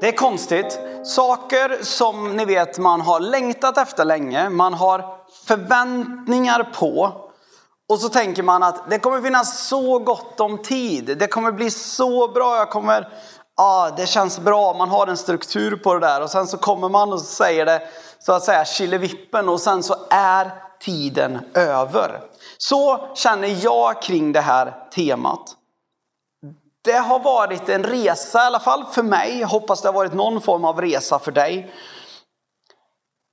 Det är konstigt. Saker som ni vet man har längtat efter länge, man har förväntningar på. Och så tänker man att det kommer finnas så gott om tid. Det kommer bli så bra. Jag kommer, ah, det känns bra. Man har en struktur på det där. Och sen så kommer man och säger det så att säga killevippen och sen så är tiden över. Så känner jag kring det här temat. Det har varit en resa i alla fall för mig. Jag hoppas det har varit någon form av resa för dig.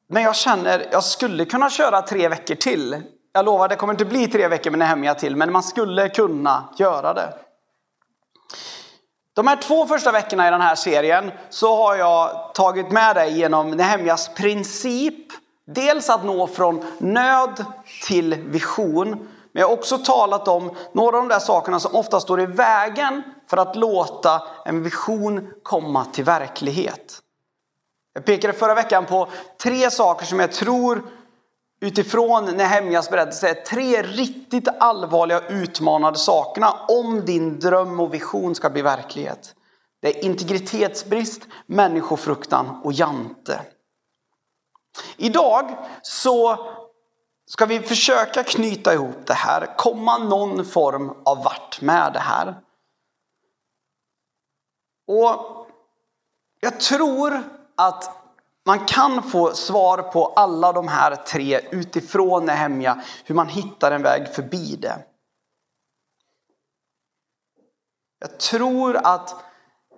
Men jag känner, jag skulle kunna köra tre veckor till. Jag lovar, det kommer inte bli tre veckor med Nehemja till, men man skulle kunna göra det. De här två första veckorna i den här serien så har jag tagit med dig genom Nehemjas princip. Dels att nå från nöd till vision. Men jag har också talat om några av de där sakerna som ofta står i vägen för att låta en vision komma till verklighet. Jag pekade förra veckan på tre saker som jag tror utifrån Nehemjas berättelse är tre riktigt allvarliga utmanande sakerna om din dröm och vision ska bli verklighet. Det är integritetsbrist, människofruktan och jante. Idag så ska vi försöka knyta ihop det här, komma någon form av vart med det här. Och jag tror att man kan få svar på alla de här tre utifrån Nehemja, hur man hittar en väg förbi det. Jag tror att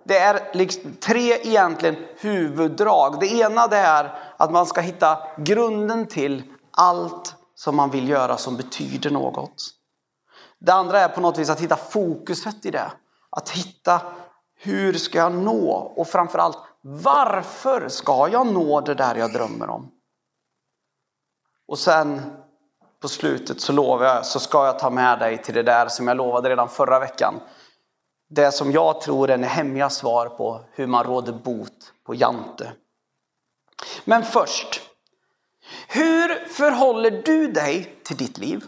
det är liksom tre egentligen huvuddrag. Det ena det är att man ska hitta grunden till allt som man vill göra som betyder något. Det andra är på något vis att hitta fokuset i det. Att hitta hur ska jag nå och framförallt varför ska jag nå det där jag drömmer om? Och sen på slutet så lovar jag så ska jag ta med dig till det där som jag lovade redan förra veckan. Det som jag tror är hemliga svar på hur man råder bot på Jante. Men först, hur förhåller du dig till ditt liv?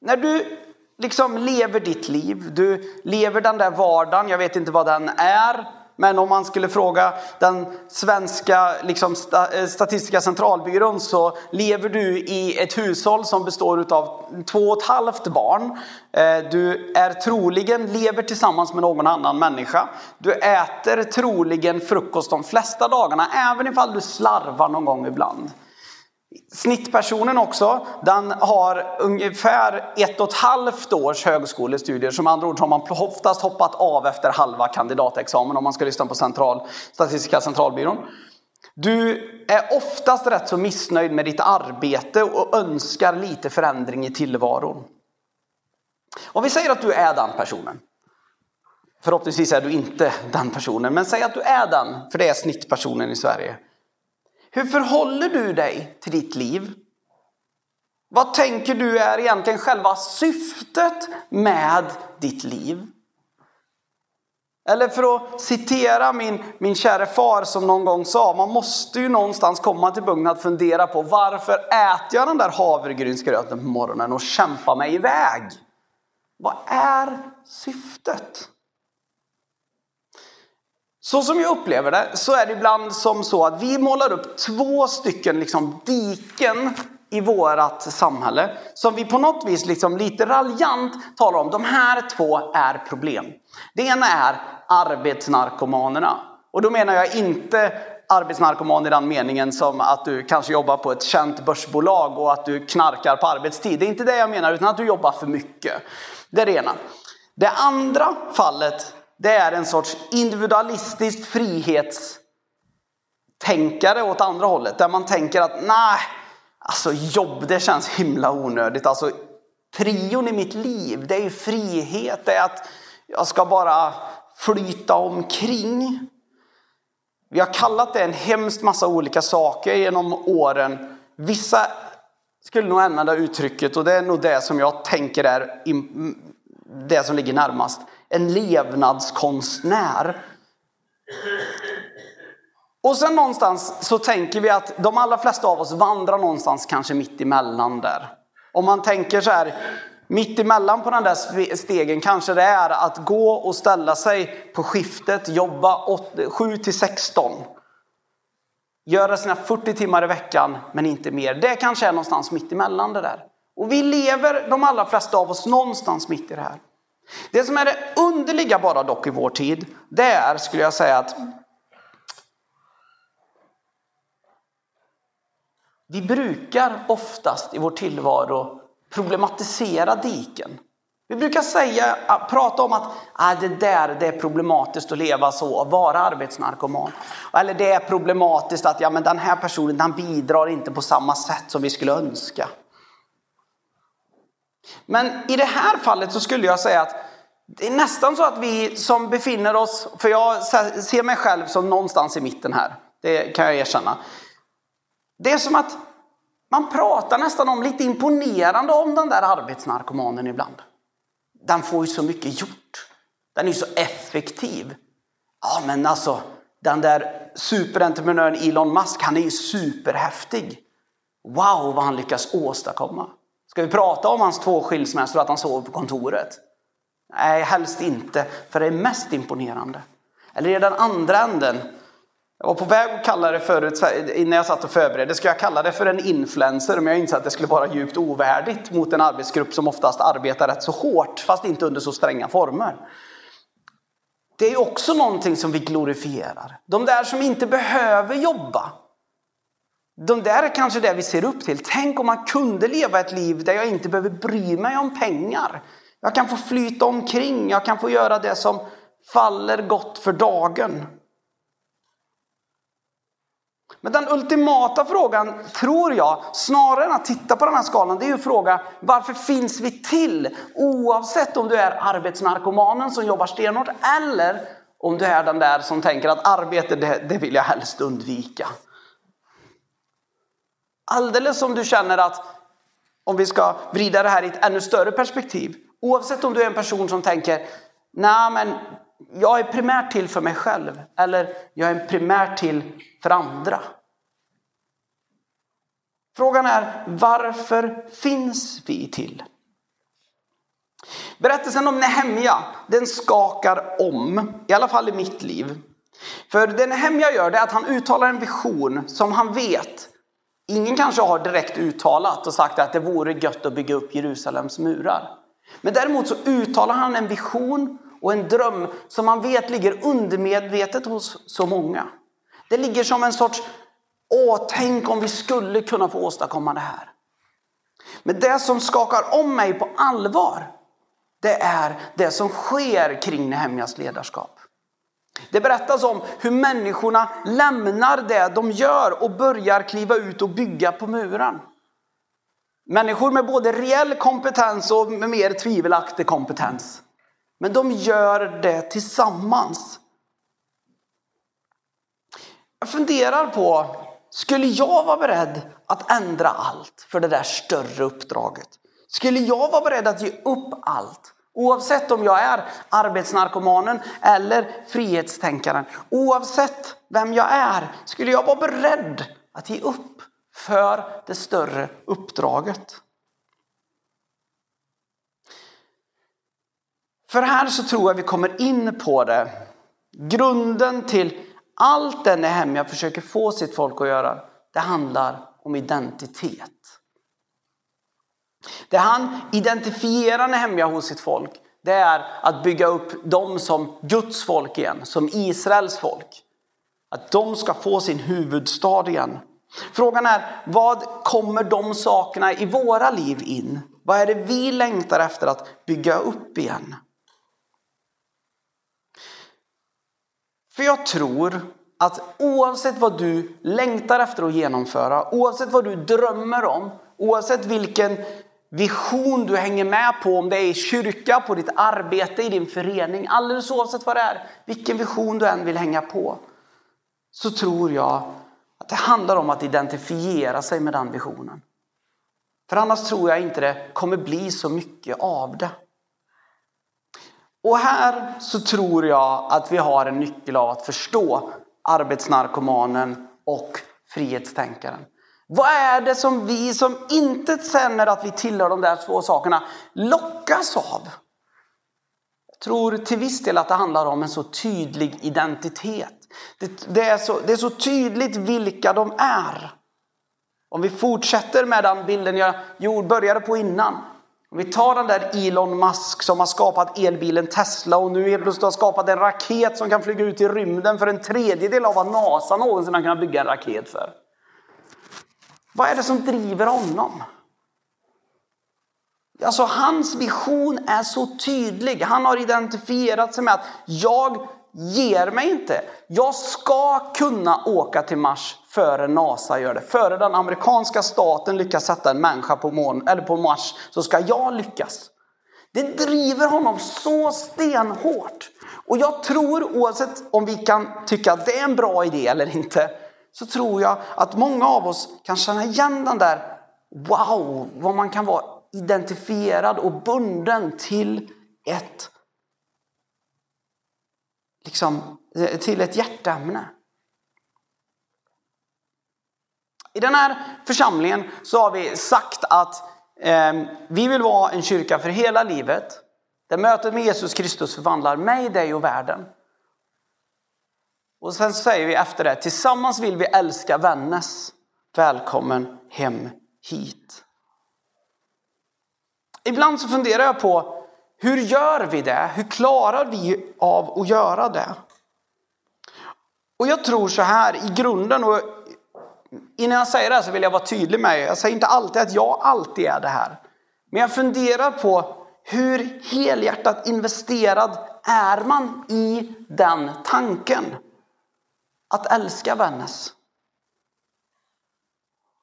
När du liksom lever ditt liv, du lever den där vardagen, jag vet inte vad den är, men om man skulle fråga den svenska liksom, eh, statistiska centralbyrån så lever du i ett hushåll som består av två och ett halvt barn. Eh, du är troligen lever tillsammans med någon annan människa. Du äter troligen frukost de flesta dagarna, även ifall du slarvar någon gång ibland. Snittpersonen också, den har ungefär ett och ett halvt års högskolestudier. Som andra ord har man oftast hoppat av efter halva kandidatexamen om man ska lyssna på central, Statistiska centralbyrån. Du är oftast rätt så missnöjd med ditt arbete och önskar lite förändring i tillvaron. Om vi säger att du är den personen. Förhoppningsvis är du inte den personen, men säg att du är den, för det är snittpersonen i Sverige. Hur förhåller du dig till ditt liv? Vad tänker du är egentligen själva syftet med ditt liv? Eller för att citera min, min käre far som någon gång sa, man måste ju någonstans komma till punkten att fundera på varför äter jag den där havregrynsgröten på morgonen och kämpar mig iväg? Vad är syftet? Så som jag upplever det så är det ibland som så att vi målar upp två stycken liksom diken i vårt samhälle som vi på något vis liksom lite raljant talar om. De här två är problem. Det ena är arbetsnarkomanerna. Och då menar jag inte arbetsnarkoman i den meningen som att du kanske jobbar på ett känt börsbolag och att du knarkar på arbetstid. Det är inte det jag menar utan att du jobbar för mycket. Det är det ena. Det andra fallet det är en sorts individualistiskt frihetstänkare åt andra hållet. Där man tänker att nej, alltså jobb det känns himla onödigt. Alltså prion i mitt liv, det är ju frihet. Det är att jag ska bara flyta omkring. Vi har kallat det en hemskt massa olika saker genom åren. Vissa skulle nog använda uttrycket, och det är nog det som jag tänker är det som ligger närmast. En levnadskonstnär. Och sen någonstans så tänker vi att de allra flesta av oss vandrar någonstans kanske mitt emellan där. Om man tänker så här, mitt emellan på den där stegen kanske det är att gå och ställa sig på skiftet, jobba 7 till 16. Göra sina 40 timmar i veckan men inte mer. Det kanske är någonstans mitt emellan det där. Och vi lever, de allra flesta av oss, någonstans mitt i det här. Det som är det underliga bara dock i vår tid, det är, skulle jag säga, att vi brukar oftast i vår tillvaro problematisera diken. Vi brukar säga, prata om att ah, det där det är problematiskt att leva så och vara arbetsnarkoman. Eller det är problematiskt att ja, men den här personen den bidrar inte på samma sätt som vi skulle önska. Men i det här fallet så skulle jag säga att det är nästan så att vi som befinner oss, för jag ser mig själv som någonstans i mitten här, det kan jag erkänna. Det är som att man pratar nästan om lite imponerande om den där arbetsnarkomanen ibland. Den får ju så mycket gjort. Den är så effektiv. Ja men alltså, den där superentreprenören Elon Musk, han är ju superhäftig. Wow vad han lyckas åstadkomma. Ska vi prata om hans två skilsmässor och att han sover på kontoret? Nej, helst inte, för det är mest imponerande. Eller i den andra änden, jag var på väg att kalla det förut, innan jag satt och förberedde, ska jag kalla det för en influencer, men jag insåg att det skulle vara djupt ovärdigt mot en arbetsgrupp som oftast arbetar rätt så hårt, fast inte under så stränga former. Det är också någonting som vi glorifierar. De där som inte behöver jobba. De där är kanske det vi ser upp till. Tänk om man kunde leva ett liv där jag inte behöver bry mig om pengar. Jag kan få flyta omkring, jag kan få göra det som faller gott för dagen. Men den ultimata frågan, tror jag, snarare än att titta på den här skalan, det är ju fråga varför finns vi till? Oavsett om du är arbetsnarkomanen som jobbar stenhårt eller om du är den där som tänker att arbete, det, det vill jag helst undvika. Alldeles som du känner att, om vi ska vrida det här i ett ännu större perspektiv, oavsett om du är en person som tänker, nej men jag är primärt till för mig själv eller jag är primärt till för andra. Frågan är varför finns vi till? Berättelsen om Nehemja, den skakar om, i alla fall i mitt liv. För det Nehemja gör det är att han uttalar en vision som han vet Ingen kanske har direkt uttalat och sagt att det vore gött att bygga upp Jerusalems murar. Men däremot så uttalar han en vision och en dröm som man vet ligger undermedvetet hos så många. Det ligger som en sorts, åh tänk om vi skulle kunna få åstadkomma det här. Men det som skakar om mig på allvar, det är det som sker kring Nehemjas ledarskap. Det berättas om hur människorna lämnar det de gör och börjar kliva ut och bygga på muren. Människor med både reell kompetens och med mer tvivelaktig kompetens. Men de gör det tillsammans. Jag funderar på, skulle jag vara beredd att ändra allt för det där större uppdraget? Skulle jag vara beredd att ge upp allt? Oavsett om jag är arbetsnarkomanen eller frihetstänkaren. Oavsett vem jag är skulle jag vara beredd att ge upp för det större uppdraget. För här så tror jag vi kommer in på det. Grunden till allt det hem jag försöker få sitt folk att göra, det handlar om identitet. Det han identifierar Nehemja hos sitt folk, det är att bygga upp dem som Guds folk igen, som Israels folk. Att de ska få sin huvudstad igen. Frågan är, vad kommer de sakerna i våra liv in? Vad är det vi längtar efter att bygga upp igen? För jag tror att oavsett vad du längtar efter att genomföra, oavsett vad du drömmer om, oavsett vilken vision du hänger med på, om det är i kyrka, på ditt arbete, i din förening, alldeles oavsett vad det är, vilken vision du än vill hänga på, så tror jag att det handlar om att identifiera sig med den visionen. För annars tror jag inte det kommer bli så mycket av det. Och här så tror jag att vi har en nyckel av att förstå arbetsnarkomanen och frihetstänkaren. Vad är det som vi som inte känner att vi tillhör de där två sakerna lockas av? Jag tror till viss del att det handlar om en så tydlig identitet. Det, det, är, så, det är så tydligt vilka de är. Om vi fortsätter med den bilden jag började på innan. Om vi tar den där Elon Musk som har skapat elbilen Tesla och nu helt plötsligt har skapat en raket som kan flyga ut i rymden för en tredjedel av vad NASA någonsin har kunnat bygga en raket för. Vad är det som driver honom? Alltså hans vision är så tydlig. Han har identifierat sig med att jag ger mig inte. Jag ska kunna åka till Mars före NASA gör det. Före den amerikanska staten lyckas sätta en människa på, mån, eller på Mars så ska jag lyckas. Det driver honom så stenhårt. Och jag tror oavsett om vi kan tycka att det är en bra idé eller inte så tror jag att många av oss kan känna igen den där wow, vad man kan vara identifierad och bunden till ett liksom, till ett hjärteämne. I den här församlingen så har vi sagt att eh, vi vill vara en kyrka för hela livet. Där mötet med Jesus Kristus förvandlar mig, dig och världen. Och sen säger vi efter det, tillsammans vill vi älska Vännäs. Välkommen hem hit. Ibland så funderar jag på hur gör vi det? Hur klarar vi av att göra det? Och jag tror så här i grunden, och innan jag säger det här så vill jag vara tydlig med er. Jag säger inte alltid att jag alltid är det här. Men jag funderar på hur helhjärtat investerad är man i den tanken? Att älska Vännäs.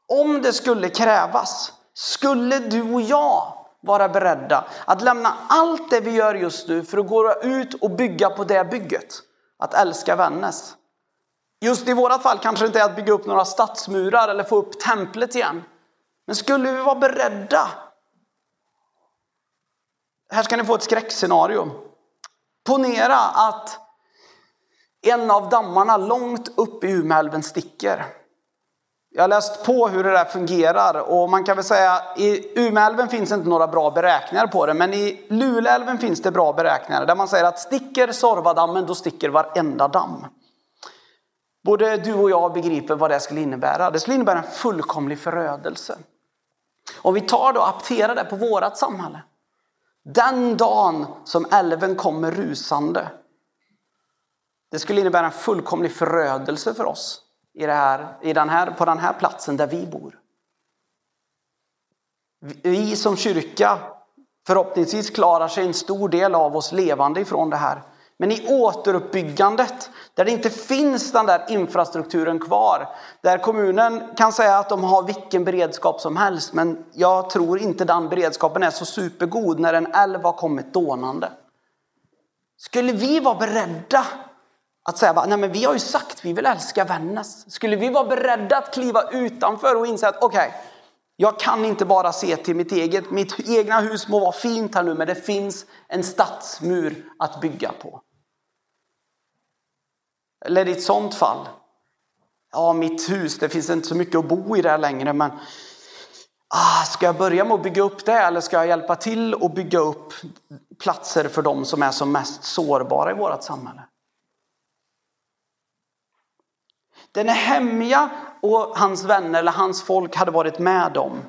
Om det skulle krävas, skulle du och jag vara beredda att lämna allt det vi gör just nu för att gå ut och bygga på det bygget. Att älska Vännäs. Just i vårat fall kanske det inte är att bygga upp några stadsmurar eller få upp templet igen. Men skulle vi vara beredda? Här ska ni få ett skräckscenario. Ponera att en av dammarna långt upp i Umeälven sticker. Jag har läst på hur det där fungerar och man kan väl säga i Umeälven finns inte några bra beräkningar på det men i Luleälven finns det bra beräkningar där man säger att sticker Sorvadammen då sticker varenda damm. Både du och jag begriper vad det skulle innebära. Det skulle innebära en fullkomlig förödelse. Om vi tar då och apterar det på vårat samhälle. Den dagen som älven kommer rusande. Det skulle innebära en fullkomlig förödelse för oss i det här, i den här, på den här platsen där vi bor. Vi som kyrka, förhoppningsvis klarar sig en stor del av oss levande ifrån det här. Men i återuppbyggandet, där det inte finns den där infrastrukturen kvar, där kommunen kan säga att de har vilken beredskap som helst, men jag tror inte den beredskapen är så supergod när en älv har kommit dånande. Skulle vi vara beredda att säga, nej men vi har ju sagt att vi vill älska Vännäs. Skulle vi vara beredda att kliva utanför och inse att okej, okay, jag kan inte bara se till mitt eget. Mitt egna hus må vara fint här nu, men det finns en stadsmur att bygga på. Eller i ett sånt fall. Ja, mitt hus, det finns inte så mycket att bo i där längre, men ah, ska jag börja med att bygga upp det eller ska jag hjälpa till att bygga upp platser för de som är som mest sårbara i vårt samhälle? Den Nehemja och hans vänner eller hans folk hade varit med om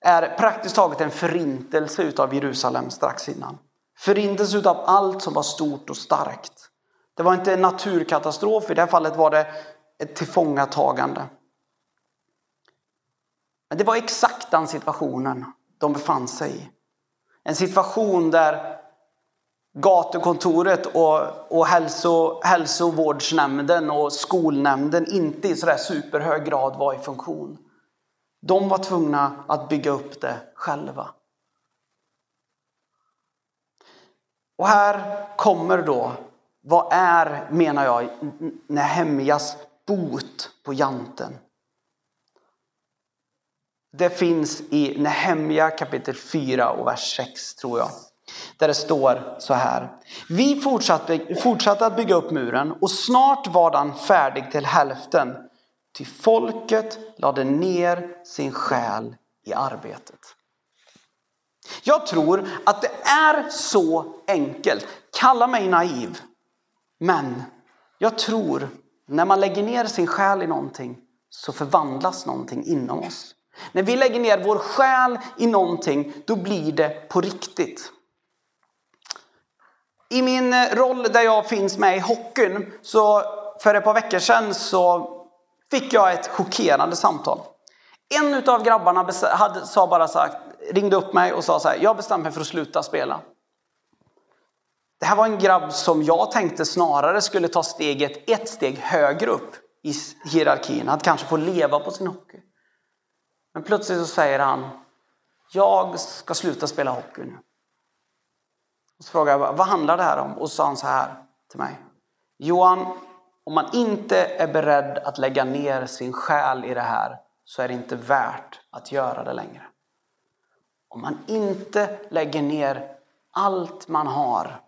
är praktiskt taget en förintelse utav Jerusalem strax innan. Förintelse utav allt som var stort och starkt. Det var inte en naturkatastrof, i det här fallet var det ett tillfångatagande. Men det var exakt den situationen de befann sig i. En situation där gatukontoret och, och hälso, hälsovårdsnämnden och skolnämnden inte i sådär superhög grad var i funktion. De var tvungna att bygga upp det själva. Och här kommer då vad är, menar jag, Nehemjas bot på janten? Det finns i Nehemja kapitel 4 och vers 6 tror jag. Där det står så här. Vi fortsatte, fortsatte att bygga upp muren och snart var den färdig till hälften. Till folket lade ner sin själ i arbetet. Jag tror att det är så enkelt. Kalla mig naiv. Men jag tror när man lägger ner sin själ i någonting så förvandlas någonting inom oss. När vi lägger ner vår själ i någonting, då blir det på riktigt. I min eh, roll där jag finns med i hockeyn, så för ett par veckor sedan så fick jag ett chockerande samtal. En av grabbarna hade, sa bara sagt, ringde upp mig och sa så här, jag bestämde mig för att sluta spela. Det här var en grabb som jag tänkte snarare skulle ta steget ett steg högre upp i hierarkin, att kanske få leva på sin hockey. Men plötsligt så säger han, jag ska sluta spela hockey nu. Och så frågade jag, vad handlar det här om? Och så sa han så här till mig. Johan, om man inte är beredd att lägga ner sin själ i det här så är det inte värt att göra det längre. Om man inte lägger ner allt man har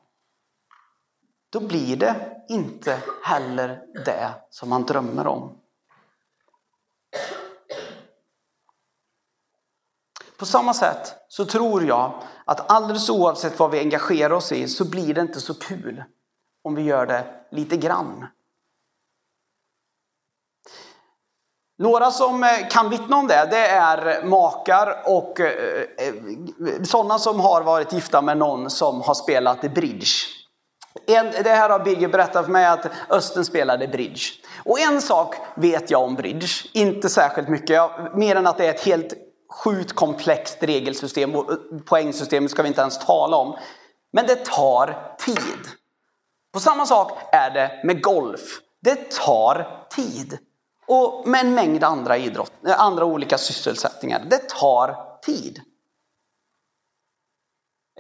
då blir det inte heller det som man drömmer om. På samma sätt så tror jag att alldeles oavsett vad vi engagerar oss i så blir det inte så kul om vi gör det lite grann. Några som eh, kan vittna om det, det är makar och eh, eh, sådana som har varit gifta med någon som har spelat bridge. En, det här har Birger berättat för mig att Östen spelade bridge. Och en sak vet jag om bridge, inte särskilt mycket, mer än att det är ett helt sjukt komplext regelsystem och eh, poängsystemet ska vi inte ens tala om. Men det tar tid. På samma sak är det med golf. Det tar tid. Och med en mängd andra, idrott, eh, andra olika sysselsättningar. Det tar tid.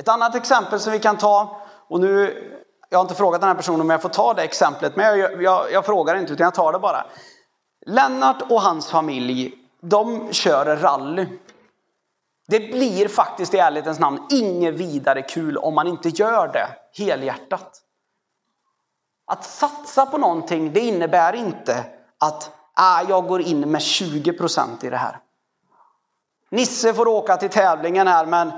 Ett annat exempel som vi kan ta, och nu jag har inte frågat den här personen om jag får ta det exemplet, men jag, jag, jag frågar inte utan jag tar det bara. Lennart och hans familj, de kör rally. Det blir faktiskt i ärlighetens namn inget vidare kul om man inte gör det helhjärtat. Att satsa på någonting, det innebär inte att ah, jag går in med 20% i det här. Nisse får åka till tävlingen här men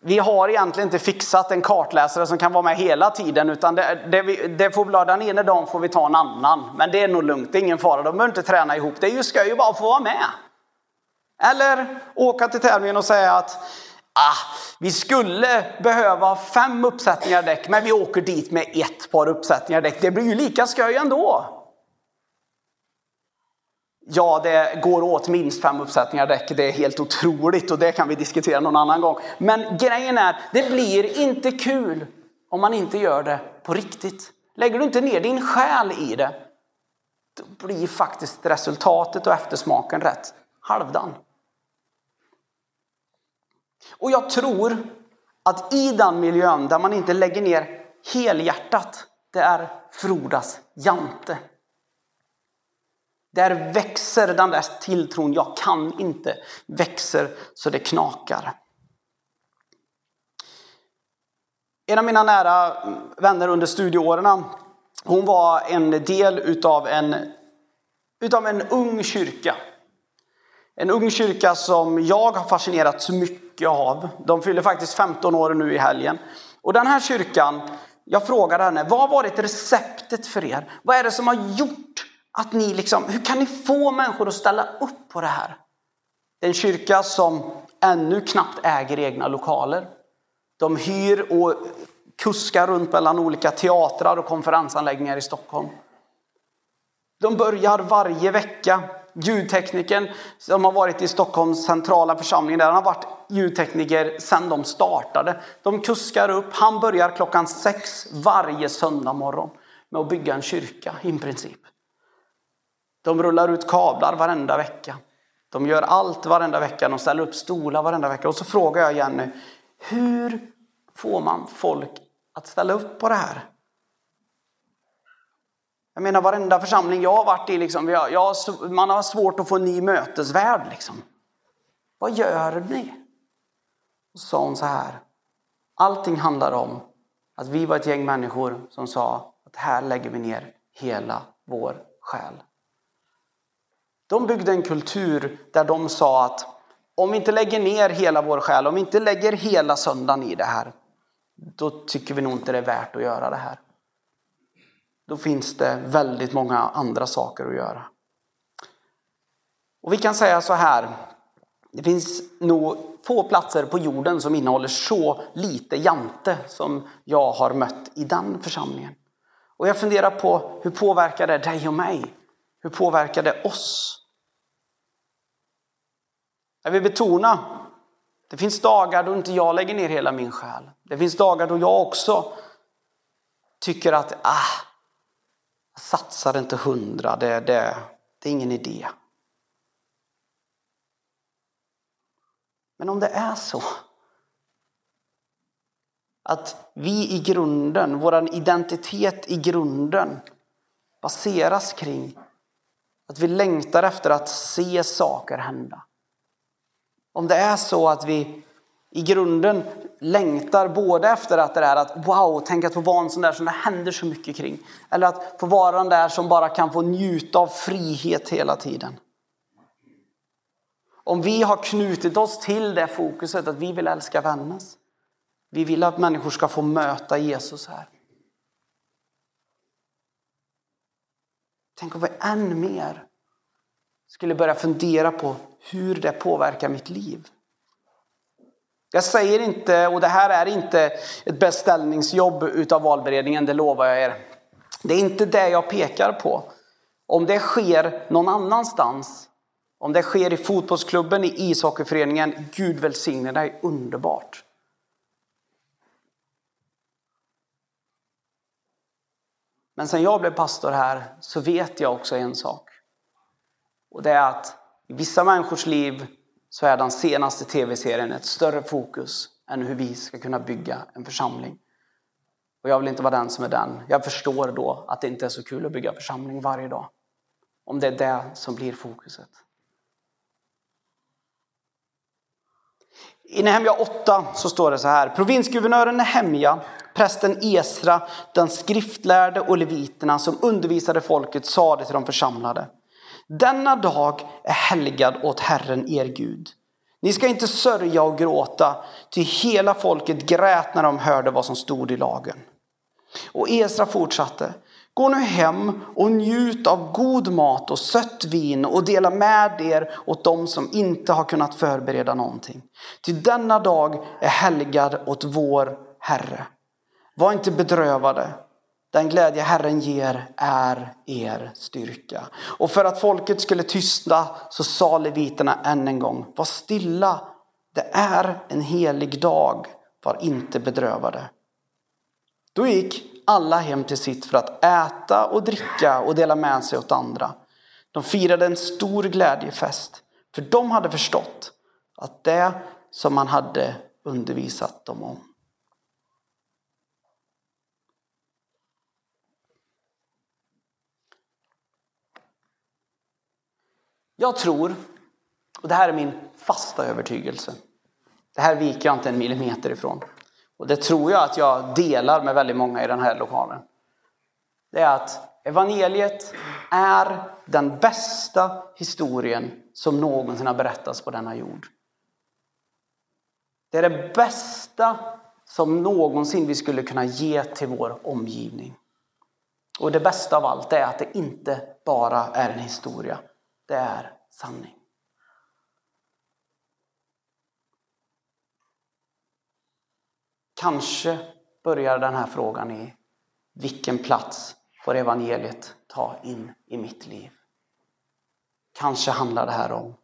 vi har egentligen inte fixat en kartläsare som kan vara med hela tiden utan det, det, det får bli den ena dagen får vi ta en annan. Men det är nog lugnt, det är ingen fara, de behöver inte träna ihop. Det är ju skoj bara att få vara med. Eller åka till tävlingen och säga att ah, vi skulle behöva fem uppsättningar däck men vi åker dit med ett par uppsättningar däck. Det blir ju lika skoj ändå. Ja, det går åt minst fem uppsättningar däck. Det är helt otroligt och det kan vi diskutera någon annan gång. Men grejen är, det blir inte kul om man inte gör det på riktigt. Lägger du inte ner din själ i det, då blir faktiskt resultatet och eftersmaken rätt halvdan. Och jag tror att i den miljön där man inte lägger ner helhjärtat, det är Frodas jante. Där växer den där tilltron, jag kan inte, växer så det knakar. En av mina nära vänner under studieåren, hon var en del utav en, utav en ung kyrka. En ung kyrka som jag har fascinerats mycket av. De fyller faktiskt 15 år nu i helgen. Och den här kyrkan, jag frågade henne, vad har varit receptet för er? Vad är det som har gjort att ni liksom, hur kan ni få människor att ställa upp på det här? Det är en kyrka som ännu knappt äger egna lokaler. De hyr och kuskar runt mellan olika teatrar och konferensanläggningar i Stockholm. De börjar varje vecka. Ljudteknikern som har varit i Stockholms centrala församling, där han har varit ljudtekniker sedan de startade. De kuskar upp. Han börjar klockan sex varje söndag morgon med att bygga en kyrka i princip. De rullar ut kablar varenda vecka. De gör allt varenda vecka. De ställer upp stolar varenda vecka. Och så frågar jag Jenny, hur får man folk att ställa upp på det här? Jag menar varenda församling jag har varit i, liksom, jag, jag, man har svårt att få en ny mötesvärld. Liksom. Vad gör ni? Och så sa hon så här. Allting handlar om att vi var ett gäng människor som sa att här lägger vi ner hela vår själ. De byggde en kultur där de sa att om vi inte lägger ner hela vår själ, om vi inte lägger hela söndagen i det här, då tycker vi nog inte det är värt att göra det här. Då finns det väldigt många andra saker att göra. Och vi kan säga så här, det finns nog få platser på jorden som innehåller så lite jante som jag har mött i den församlingen. Och jag funderar på hur påverkar det dig och mig? Hur påverkar det oss? Jag vill betona, det finns dagar då inte jag lägger ner hela min själ. Det finns dagar då jag också tycker att ah, satsar inte hundra, det, det, det är ingen idé. Men om det är så att vi i grunden, vår identitet i grunden baseras kring att vi längtar efter att se saker hända. Om det är så att vi i grunden längtar både efter att det är att wow, tänk att få vara en sån där som det händer så mycket kring. Eller att få vara den där som bara kan få njuta av frihet hela tiden. Om vi har knutit oss till det fokuset att vi vill älska Vännäs. Vi vill att människor ska få möta Jesus här. Tänk om vi än mer skulle börja fundera på hur det påverkar mitt liv. Jag säger inte, och det här är inte ett beställningsjobb utav valberedningen, det lovar jag er. Det är inte det jag pekar på. Om det sker någon annanstans, om det sker i fotbollsklubben, i ishockeyföreningen, Gud välsigne dig, underbart. Men sen jag blev pastor här så vet jag också en sak. Och det är att i vissa människors liv så är den senaste tv-serien ett större fokus än hur vi ska kunna bygga en församling. Och jag vill inte vara den som är den. Jag förstår då att det inte är så kul att bygga församling varje dag. Om det är det som blir fokuset. I Nehemja 8 så står det så här. Provinsguvernören Nehemja, prästen Esra, den skriftlärde och leviterna som undervisade folket sade till de församlade. Denna dag är helgad åt Herren er Gud. Ni ska inte sörja och gråta, ty hela folket grät när de hörde vad som stod i lagen. Och Esra fortsatte. Gå nu hem och njut av god mat och sött vin och dela med er åt dem som inte har kunnat förbereda någonting. Till denna dag är helgad åt vår Herre. Var inte bedrövade, den glädje Herren ger är er styrka. Och för att folket skulle tystna så sa leviterna än en gång, var stilla, det är en helig dag, var inte bedrövade. Då gick alla hem till sitt för att äta och dricka och dela med sig åt andra. De firade en stor glädjefest, för de hade förstått att det som man hade undervisat dem om Jag tror, och det här är min fasta övertygelse, det här viker jag inte en millimeter ifrån. Och det tror jag att jag delar med väldigt många i den här lokalen. Det är att evangeliet är den bästa historien som någonsin har berättats på denna jord. Det är det bästa som någonsin vi skulle kunna ge till vår omgivning. Och det bästa av allt är att det inte bara är en historia det är sanning. Kanske börjar den här frågan i vilken plats får evangeliet ta in i mitt liv? Kanske handlar det här om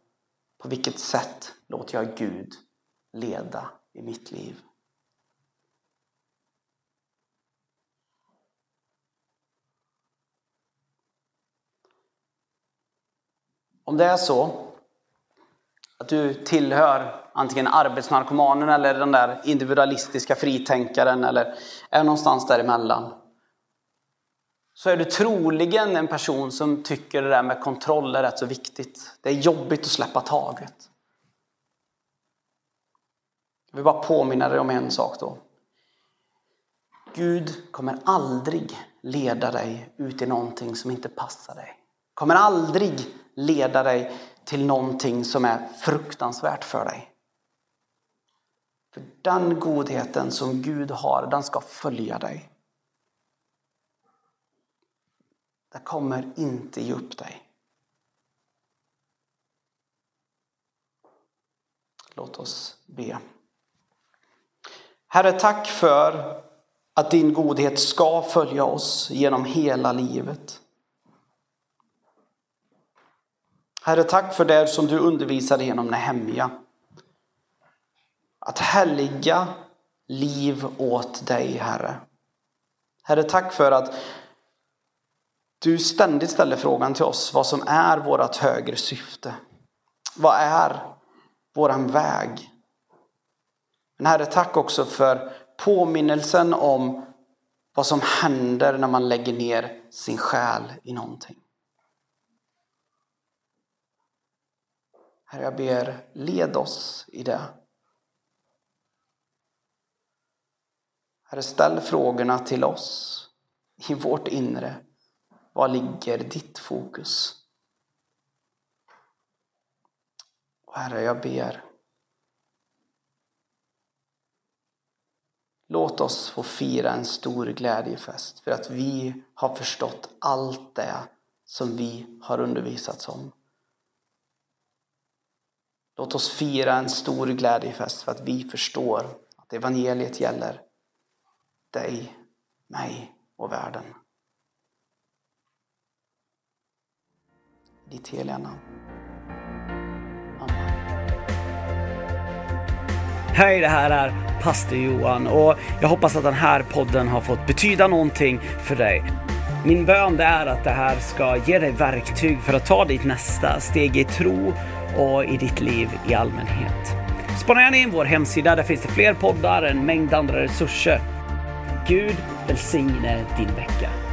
på vilket sätt låter jag Gud leda i mitt liv? Om det är så att du tillhör antingen arbetsnarkomanen eller den där individualistiska fritänkaren eller är någonstans däremellan. så är du troligen en person som tycker det där med kontroll är rätt så viktigt. Det är jobbigt att släppa taget. Jag vill bara påminna dig om en sak då. Gud kommer aldrig leda dig ut i någonting som inte passar dig. Kommer aldrig leda dig till någonting som är fruktansvärt för dig. För den godheten som Gud har, den ska följa dig. Det kommer inte ge upp dig. Låt oss be. Herre, tack för att din godhet ska följa oss genom hela livet. Herre, tack för det som du undervisar genom Nehemja. Att helga liv åt dig, Herre. Herre, tack för att du ständigt ställer frågan till oss vad som är vårt högre syfte. Vad är våran väg? Men Herre, tack också för påminnelsen om vad som händer när man lägger ner sin själ i någonting. Herre, jag ber, led oss i det. Herre, ställ frågorna till oss i vårt inre. Var ligger ditt fokus? Och Herre, jag ber. Låt oss få fira en stor glädjefest för att vi har förstått allt det som vi har undervisats om. Låt oss fira en stor glädjefest för att vi förstår att evangeliet gäller dig, mig och världen. ditt heliga namn. Amen. Hej, det här är pastor Johan och jag hoppas att den här podden har fått betyda någonting för dig. Min bön är att det här ska ge dig verktyg för att ta ditt nästa steg i tro och i ditt liv i allmänhet. Spana gärna in vår hemsida, där finns det fler poddar, en mängd andra resurser. Gud välsigne din vecka.